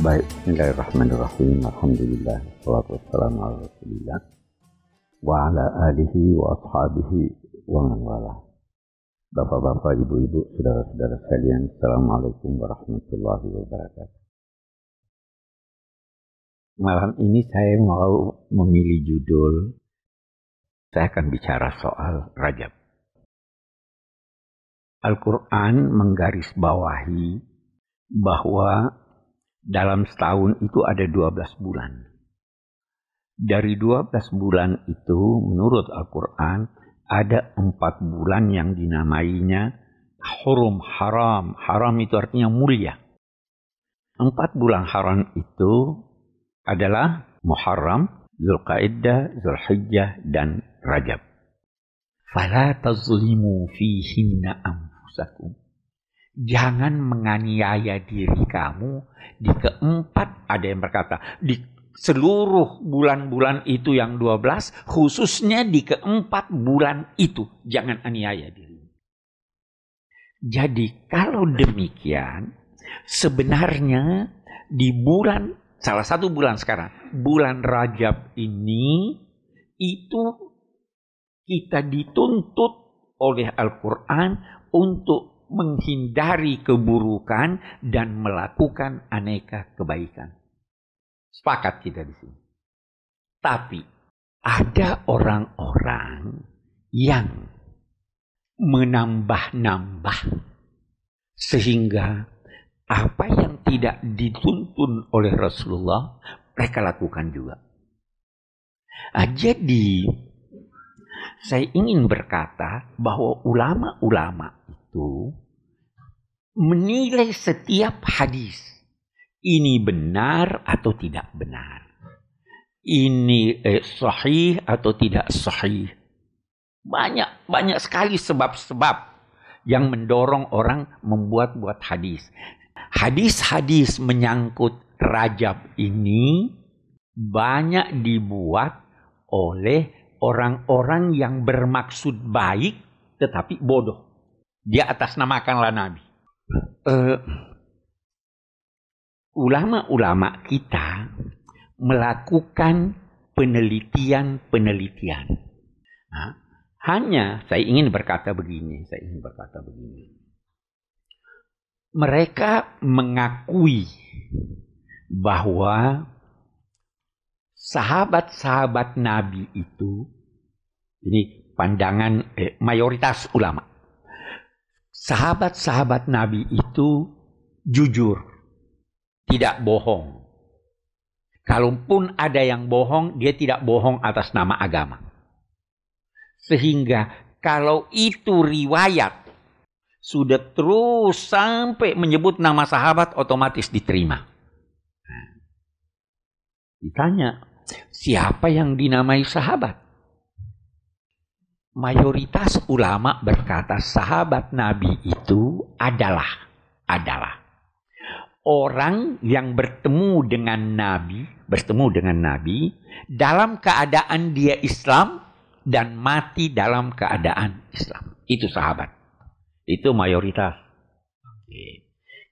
Baik, Bismillahirrahmanirrahim. Alhamdulillah. Salatu wassalamu ala rasulillah. Wa ala alihi wa ashabihi wa man wala. Bapak-bapak, ibu-ibu, saudara-saudara sekalian. Assalamualaikum warahmatullahi wabarakatuh. Malam ini saya mau memilih judul. Saya akan bicara soal Rajab. Al-Quran menggarisbawahi bahwa dalam setahun itu ada 12 bulan. Dari 12 bulan itu menurut Al-Quran ada empat bulan yang dinamainya hurum haram. Haram itu artinya mulia. Empat bulan haram itu adalah Muharram, Zulqaidah, Zulhijjah, dan Rajab. Fala tazlimu fihinna anfusakum. Jangan menganiaya diri kamu di keempat ada yang berkata di seluruh bulan-bulan itu yang 12 khususnya di keempat bulan itu jangan aniaya diri. Jadi kalau demikian sebenarnya di bulan salah satu bulan sekarang bulan Rajab ini itu kita dituntut oleh Al-Qur'an untuk menghindari keburukan dan melakukan aneka kebaikan. Sepakat kita di sini. Tapi ada orang-orang yang menambah-nambah sehingga apa yang tidak dituntun oleh Rasulullah mereka lakukan juga. Nah, jadi saya ingin berkata bahwa ulama-ulama itu menilai setiap hadis. Ini benar atau tidak benar. Ini eh, sahih atau tidak sahih. Banyak, banyak sekali sebab-sebab yang mendorong orang membuat-buat hadis. Hadis-hadis menyangkut rajab ini banyak dibuat oleh orang-orang yang bermaksud baik tetapi bodoh. Dia atas namakanlah Nabi. Uh, ulama-ulama kita melakukan penelitian-penelitian. Nah, hanya saya ingin berkata begini, saya ingin berkata begini. Mereka mengakui bahwa sahabat-sahabat Nabi itu ini pandangan eh, mayoritas ulama sahabat-sahabat Nabi itu jujur, tidak bohong. Kalaupun ada yang bohong, dia tidak bohong atas nama agama. Sehingga kalau itu riwayat sudah terus sampai menyebut nama sahabat otomatis diterima. Nah, ditanya, siapa yang dinamai sahabat? Mayoritas ulama berkata sahabat Nabi itu adalah adalah orang yang bertemu dengan Nabi, bertemu dengan Nabi dalam keadaan dia Islam dan mati dalam keadaan Islam. Itu sahabat. Itu mayoritas.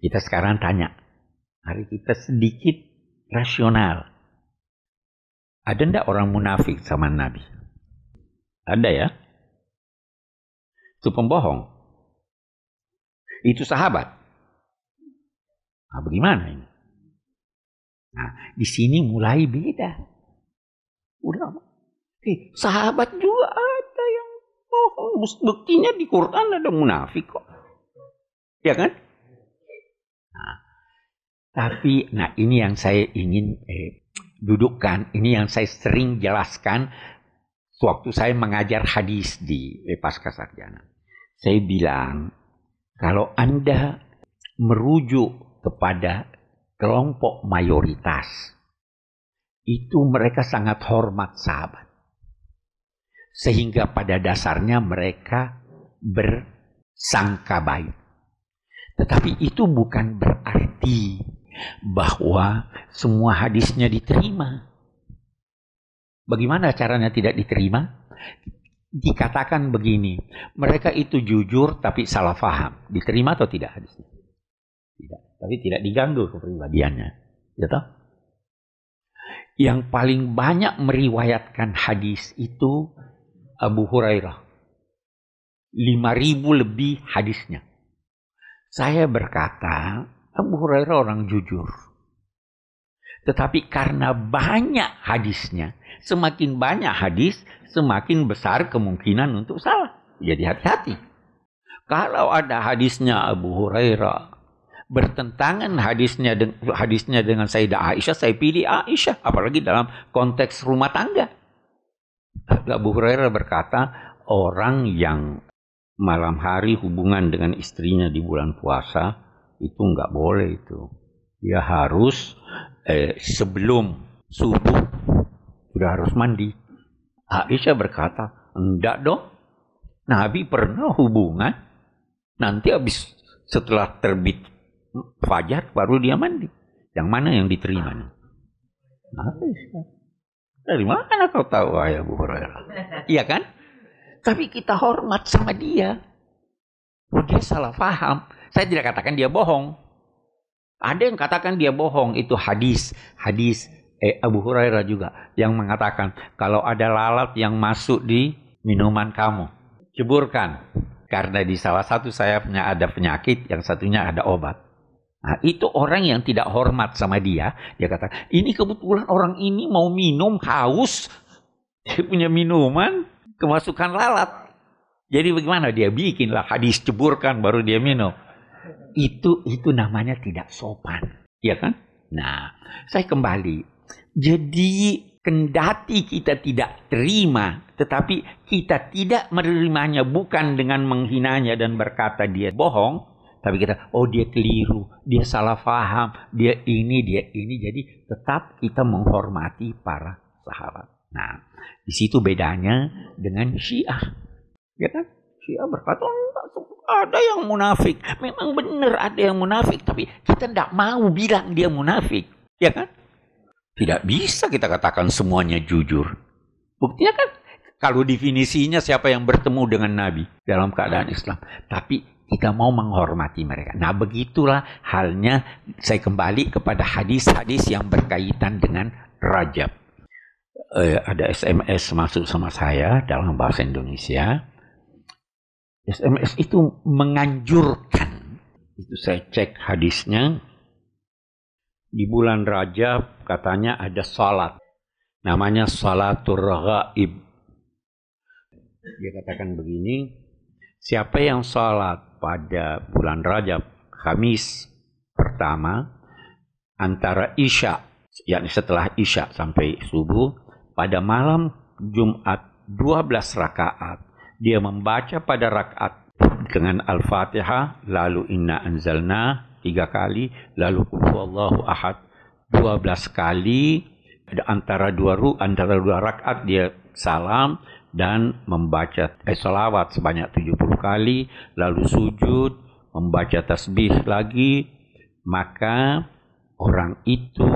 Kita sekarang tanya, hari kita sedikit rasional. Ada ndak orang munafik sama Nabi? Ada ya? Itu pembohong. Itu sahabat. Nah, bagaimana ini? Nah, di sini mulai beda. Udah, eh, sahabat juga ada yang bohong. Buktinya di Quran ada munafik kok. Ya kan? Nah, tapi, nah ini yang saya ingin eh, dudukkan, ini yang saya sering jelaskan waktu saya mengajar hadis di eh, Pasca Sarjana. Saya bilang, kalau Anda merujuk kepada kelompok mayoritas, itu mereka sangat hormat sahabat. Sehingga pada dasarnya mereka bersangka baik. Tetapi itu bukan berarti bahwa semua hadisnya diterima. Bagaimana caranya tidak diterima? Dikatakan begini, mereka itu jujur tapi salah faham. Diterima atau tidak hadisnya? Tidak. Tapi tidak diganggu kepribadiannya. Ya toh? Yang paling banyak meriwayatkan hadis itu Abu Hurairah. 5000 lebih hadisnya. Saya berkata, Abu Hurairah orang jujur. Tetapi karena banyak hadisnya, semakin banyak hadis, semakin besar kemungkinan untuk salah. Jadi hati-hati. Kalau ada hadisnya Abu Hurairah bertentangan hadisnya hadisnya dengan Sayyidah Aisyah, saya pilih Aisyah, apalagi dalam konteks rumah tangga. Abu Hurairah berkata, orang yang malam hari hubungan dengan istrinya di bulan puasa itu nggak boleh itu. Dia harus eh, sebelum subuh sudah harus mandi. Aisyah berkata, enggak dong. Nabi pernah hubungan, nanti habis setelah terbit fajar baru dia mandi. Yang mana yang diterima? Aisyah. Dari mana kau tahu ayah Abu Hurairah? Iya kan? Tapi kita hormat sama dia. Oh dia salah faham. Saya tidak katakan dia bohong. Ada yang katakan dia bohong. Itu hadis. Hadis eh, Abu Hurairah juga. Yang mengatakan kalau ada lalat yang masuk di minuman kamu. Ceburkan. Karena di salah satu sayapnya ada penyakit. Yang satunya ada obat. Nah, itu orang yang tidak hormat sama dia. Dia kata, ini kebetulan orang ini mau minum haus. Dia punya minuman kemasukan lalat. Jadi bagaimana dia bikinlah hadis ceburkan baru dia minum. Itu itu namanya tidak sopan, ya kan? Nah, saya kembali. Jadi kendati kita tidak terima, tetapi kita tidak menerimanya bukan dengan menghinanya dan berkata dia bohong, tapi kita oh dia keliru, dia salah faham, dia ini, dia ini. Jadi tetap kita menghormati para sahabat. Nah, di situ bedanya dengan Syiah. Ya kan? Syiah berkata, ada yang munafik. Memang benar ada yang munafik, tapi kita tidak mau bilang dia munafik. Ya kan? Tidak bisa kita katakan semuanya jujur. Buktinya kan kalau definisinya siapa yang bertemu dengan Nabi dalam keadaan Islam. Tapi kita mau menghormati mereka. Nah begitulah halnya saya kembali kepada hadis-hadis yang berkaitan dengan Rajab eh, ada SMS masuk sama saya dalam bahasa Indonesia. SMS itu menganjurkan. Itu saya cek hadisnya. Di bulan Rajab katanya ada salat. Namanya salatur ghaib. Dia katakan begini, siapa yang salat pada bulan Rajab, Kamis pertama, antara Isya, yakni setelah Isya sampai subuh, pada malam Jumat 12 rakaat dia membaca pada rakaat dengan Al-Fatihah lalu inna anzalna tiga kali lalu Allahu ahad. 12 kali antara dua ru antara dua rakaat dia salam dan membaca eh, salawat sebanyak 70 kali lalu sujud membaca tasbih lagi maka orang itu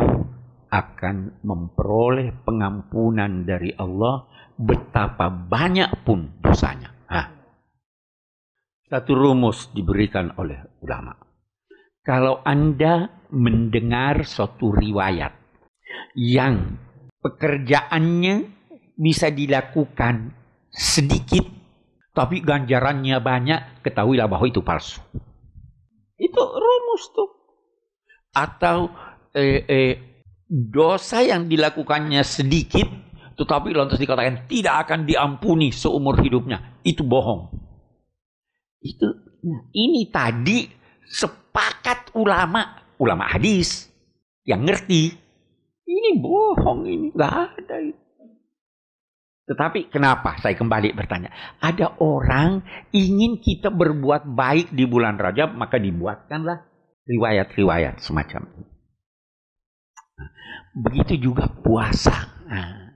akan memperoleh pengampunan dari Allah betapa banyak pun dosanya. Nah, satu rumus diberikan oleh ulama. Kalau Anda mendengar suatu riwayat yang pekerjaannya bisa dilakukan sedikit tapi ganjarannya banyak, ketahuilah bahwa itu palsu. Itu rumus tuh. Atau eh, eh, dosa yang dilakukannya sedikit tetapi lantas dikatakan tidak akan diampuni seumur hidupnya itu bohong itu ini tadi sepakat ulama ulama hadis yang ngerti ini bohong ini nggak ada itu tetapi kenapa saya kembali bertanya? Ada orang ingin kita berbuat baik di bulan Rajab, maka dibuatkanlah riwayat-riwayat semacam ini. Begitu juga puasa. Nah,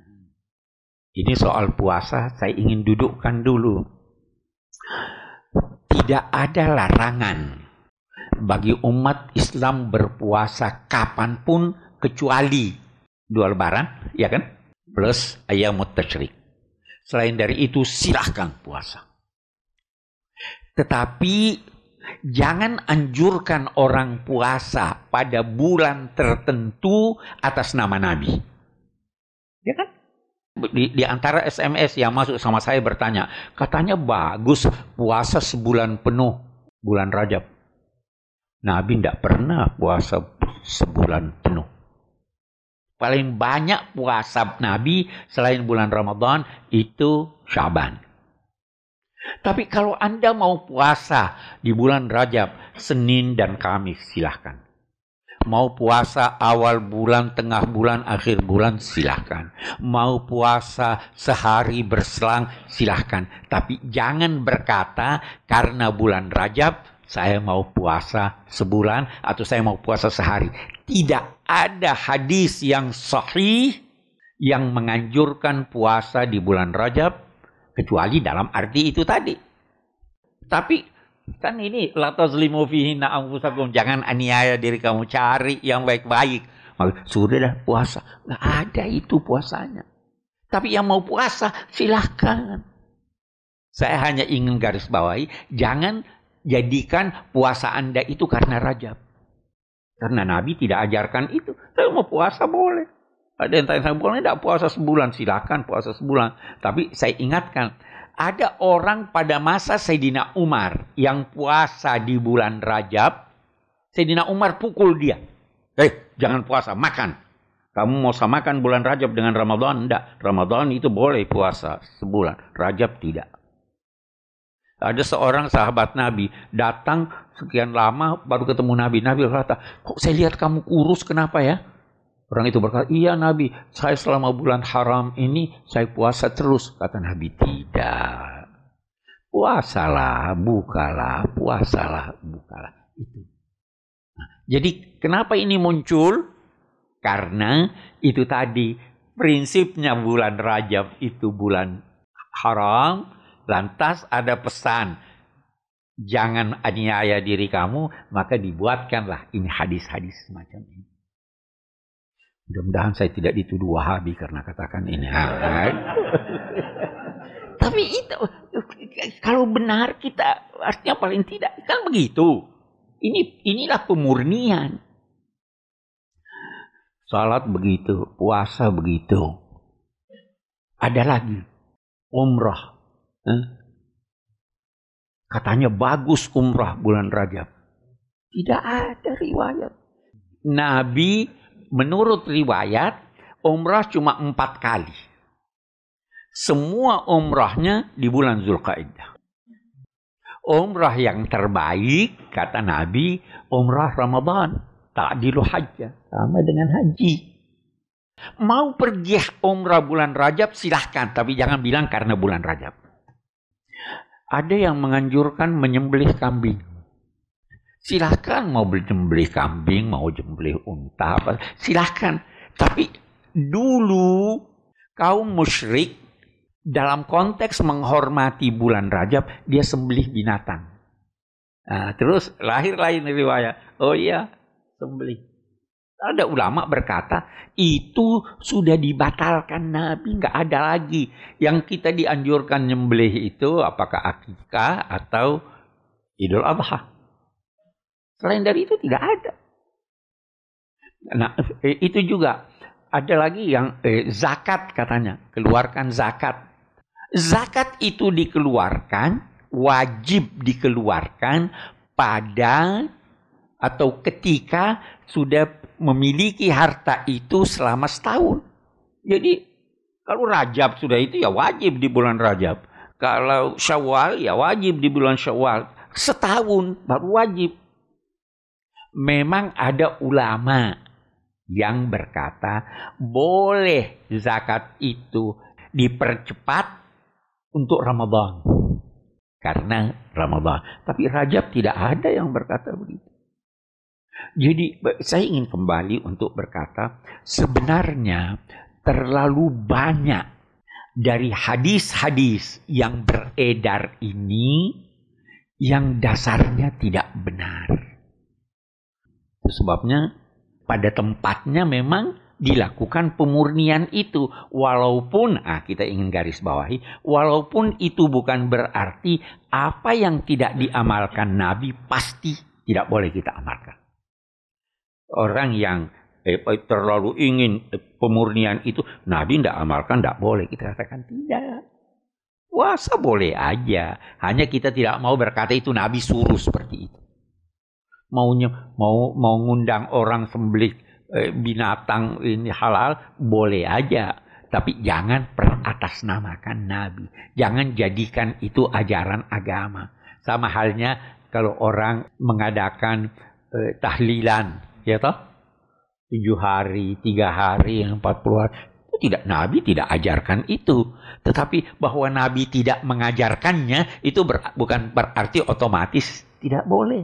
ini soal puasa saya ingin dudukkan dulu. Tidak ada larangan bagi umat Islam berpuasa kapan pun kecuali dua lebaran, ya kan? Plus ayam tasyrik. Selain dari itu silahkan puasa. Tetapi Jangan anjurkan orang puasa pada bulan tertentu atas nama Nabi. Ya kan? Di, di antara SMS yang masuk sama saya bertanya, katanya bagus puasa sebulan penuh, bulan Rajab. Nabi tidak pernah puasa sebulan penuh. Paling banyak puasa Nabi selain bulan Ramadan itu Syaban. Tapi kalau Anda mau puasa di bulan Rajab, Senin dan Kamis silahkan. Mau puasa awal bulan, tengah bulan, akhir bulan silahkan. Mau puasa sehari berselang silahkan. Tapi jangan berkata karena bulan Rajab saya mau puasa sebulan atau saya mau puasa sehari. Tidak ada hadis yang sahih yang menganjurkan puasa di bulan Rajab kecuali dalam arti itu tadi. Tapi kan ini la tazlimu fihi anfusakum jangan aniaya diri kamu cari yang baik-baik. Dah puasa. Nggak ada itu puasanya. Tapi yang mau puasa silahkan. Saya hanya ingin garis bawahi, jangan jadikan puasa Anda itu karena rajab. Karena Nabi tidak ajarkan itu. Saya mau puasa boleh. Ada yang tanya saya boleh tidak puasa sebulan? Silakan puasa sebulan. Tapi saya ingatkan, ada orang pada masa Sayyidina Umar yang puasa di bulan Rajab. Sayyidina Umar pukul dia. Eh, jangan puasa, makan. Kamu mau samakan bulan Rajab dengan Ramadan? Tidak. Ramadan itu boleh puasa sebulan. Rajab tidak. Ada seorang sahabat Nabi datang sekian lama baru ketemu Nabi. Nabi berkata, kok saya lihat kamu kurus kenapa ya? Orang itu berkata, iya Nabi, saya selama bulan haram ini saya puasa terus. Kata Nabi, tidak. Puasalah, bukalah, puasalah, bukalah. Itu. Nah, jadi kenapa ini muncul? Karena itu tadi prinsipnya bulan Rajab itu bulan haram. Lantas ada pesan, jangan aniaya diri kamu, maka dibuatkanlah ini hadis-hadis semacam ini. Mudah-mudahan saya tidak dituduh Wahabi karena katakan ini. Tapi itu kalau benar kita artinya paling tidak kan begitu. Ini inilah pemurnian. Salat begitu, puasa begitu. Ada lagi umrah. Katanya bagus umrah bulan Rajab. Tidak ada riwayat. Nabi menurut riwayat umrah cuma empat kali. Semua umrahnya di bulan Zulkaidah. Umrah yang terbaik, kata Nabi, umrah Ramadan. Ta'dilu hajjah. Sama dengan haji. Mau pergi umrah bulan Rajab silahkan. Tapi jangan bilang karena bulan Rajab. Ada yang menganjurkan menyembelih kambing. Silahkan mau jembelih kambing, mau jembelih unta, apa, silahkan. Tapi dulu kaum musyrik dalam konteks menghormati bulan Rajab, dia sembelih binatang. Nah, terus lahir lain riwayat. Oh iya, sembelih. Ada ulama berkata itu sudah dibatalkan Nabi nggak ada lagi yang kita dianjurkan nyembelih itu apakah akikah atau Idul Adha. Selain dari itu tidak ada. Nah, eh, itu juga ada lagi yang eh, zakat katanya, keluarkan zakat. Zakat itu dikeluarkan, wajib dikeluarkan pada atau ketika sudah memiliki harta itu selama setahun. Jadi kalau Rajab sudah itu ya wajib di bulan Rajab. Kalau Syawal ya wajib di bulan Syawal. Setahun baru wajib memang ada ulama yang berkata boleh zakat itu dipercepat untuk Ramadan. Karena Ramadan. Tapi Rajab tidak ada yang berkata begitu. Jadi saya ingin kembali untuk berkata sebenarnya terlalu banyak dari hadis-hadis yang beredar ini yang dasarnya tidak benar. Sebabnya pada tempatnya memang dilakukan pemurnian itu. Walaupun, ah kita ingin garis bawahi, walaupun itu bukan berarti apa yang tidak diamalkan Nabi pasti tidak boleh kita amalkan. Orang yang eh, terlalu ingin eh, pemurnian itu, Nabi tidak amalkan, tidak boleh. Kita katakan tidak. Puasa boleh aja. Hanya kita tidak mau berkata itu Nabi suruh seperti itu. Maunya mau mau ngundang orang sembelih eh, binatang ini halal boleh aja. Tapi jangan peratasnamakan Nabi. Jangan jadikan itu ajaran agama. Sama halnya kalau orang mengadakan eh, tahlilan, ya toh? Tujuh hari, tiga hari, empat puluh hari. Tidak, Nabi tidak ajarkan itu. Tetapi bahwa Nabi tidak mengajarkannya itu ber, bukan berarti otomatis tidak boleh.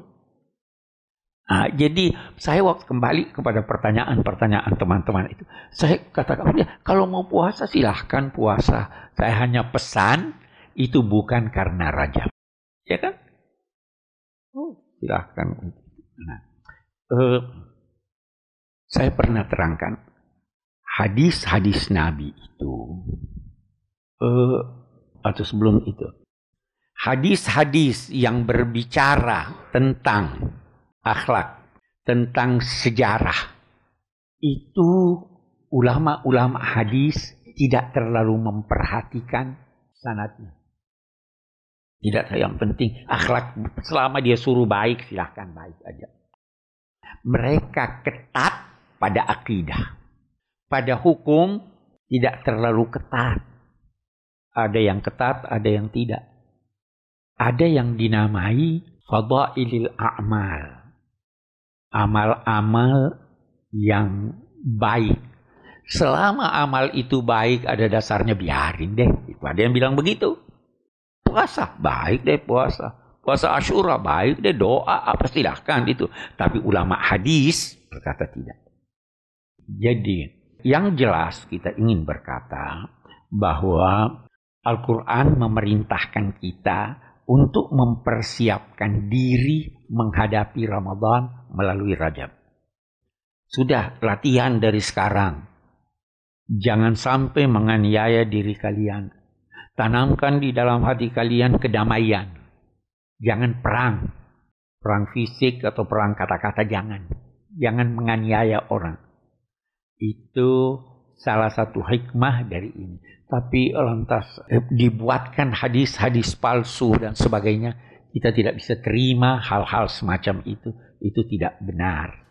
Nah, jadi saya waktu kembali kepada pertanyaan-pertanyaan teman-teman itu. Saya katakan, ya, kalau mau puasa silahkan puasa. Saya hanya pesan itu bukan karena raja. Ya kan? Oh, silahkan. Nah, uh, saya pernah terangkan hadis-hadis Nabi itu uh, atau sebelum itu hadis-hadis yang berbicara tentang akhlak, tentang sejarah itu ulama-ulama hadis tidak terlalu memperhatikan sanatnya. Tidak yang penting akhlak selama dia suruh baik silahkan baik aja. Mereka ketat pada akidah pada hukum tidak terlalu ketat. Ada yang ketat, ada yang tidak. Ada yang dinamai fadailil a'mal. Amal-amal yang baik. Selama amal itu baik ada dasarnya biarin deh. Itu ada yang bilang begitu. Puasa baik deh puasa. Puasa Asyura baik deh doa apa silahkan itu. Tapi ulama hadis berkata tidak. Jadi yang jelas kita ingin berkata bahwa Al-Quran memerintahkan kita untuk mempersiapkan diri menghadapi Ramadan melalui Rajab. Sudah latihan dari sekarang. Jangan sampai menganiaya diri kalian. Tanamkan di dalam hati kalian kedamaian. Jangan perang. Perang fisik atau perang kata-kata jangan. Jangan menganiaya orang itu salah satu hikmah dari ini. Tapi lantas eh, dibuatkan hadis-hadis palsu dan sebagainya, kita tidak bisa terima hal-hal semacam itu. Itu tidak benar.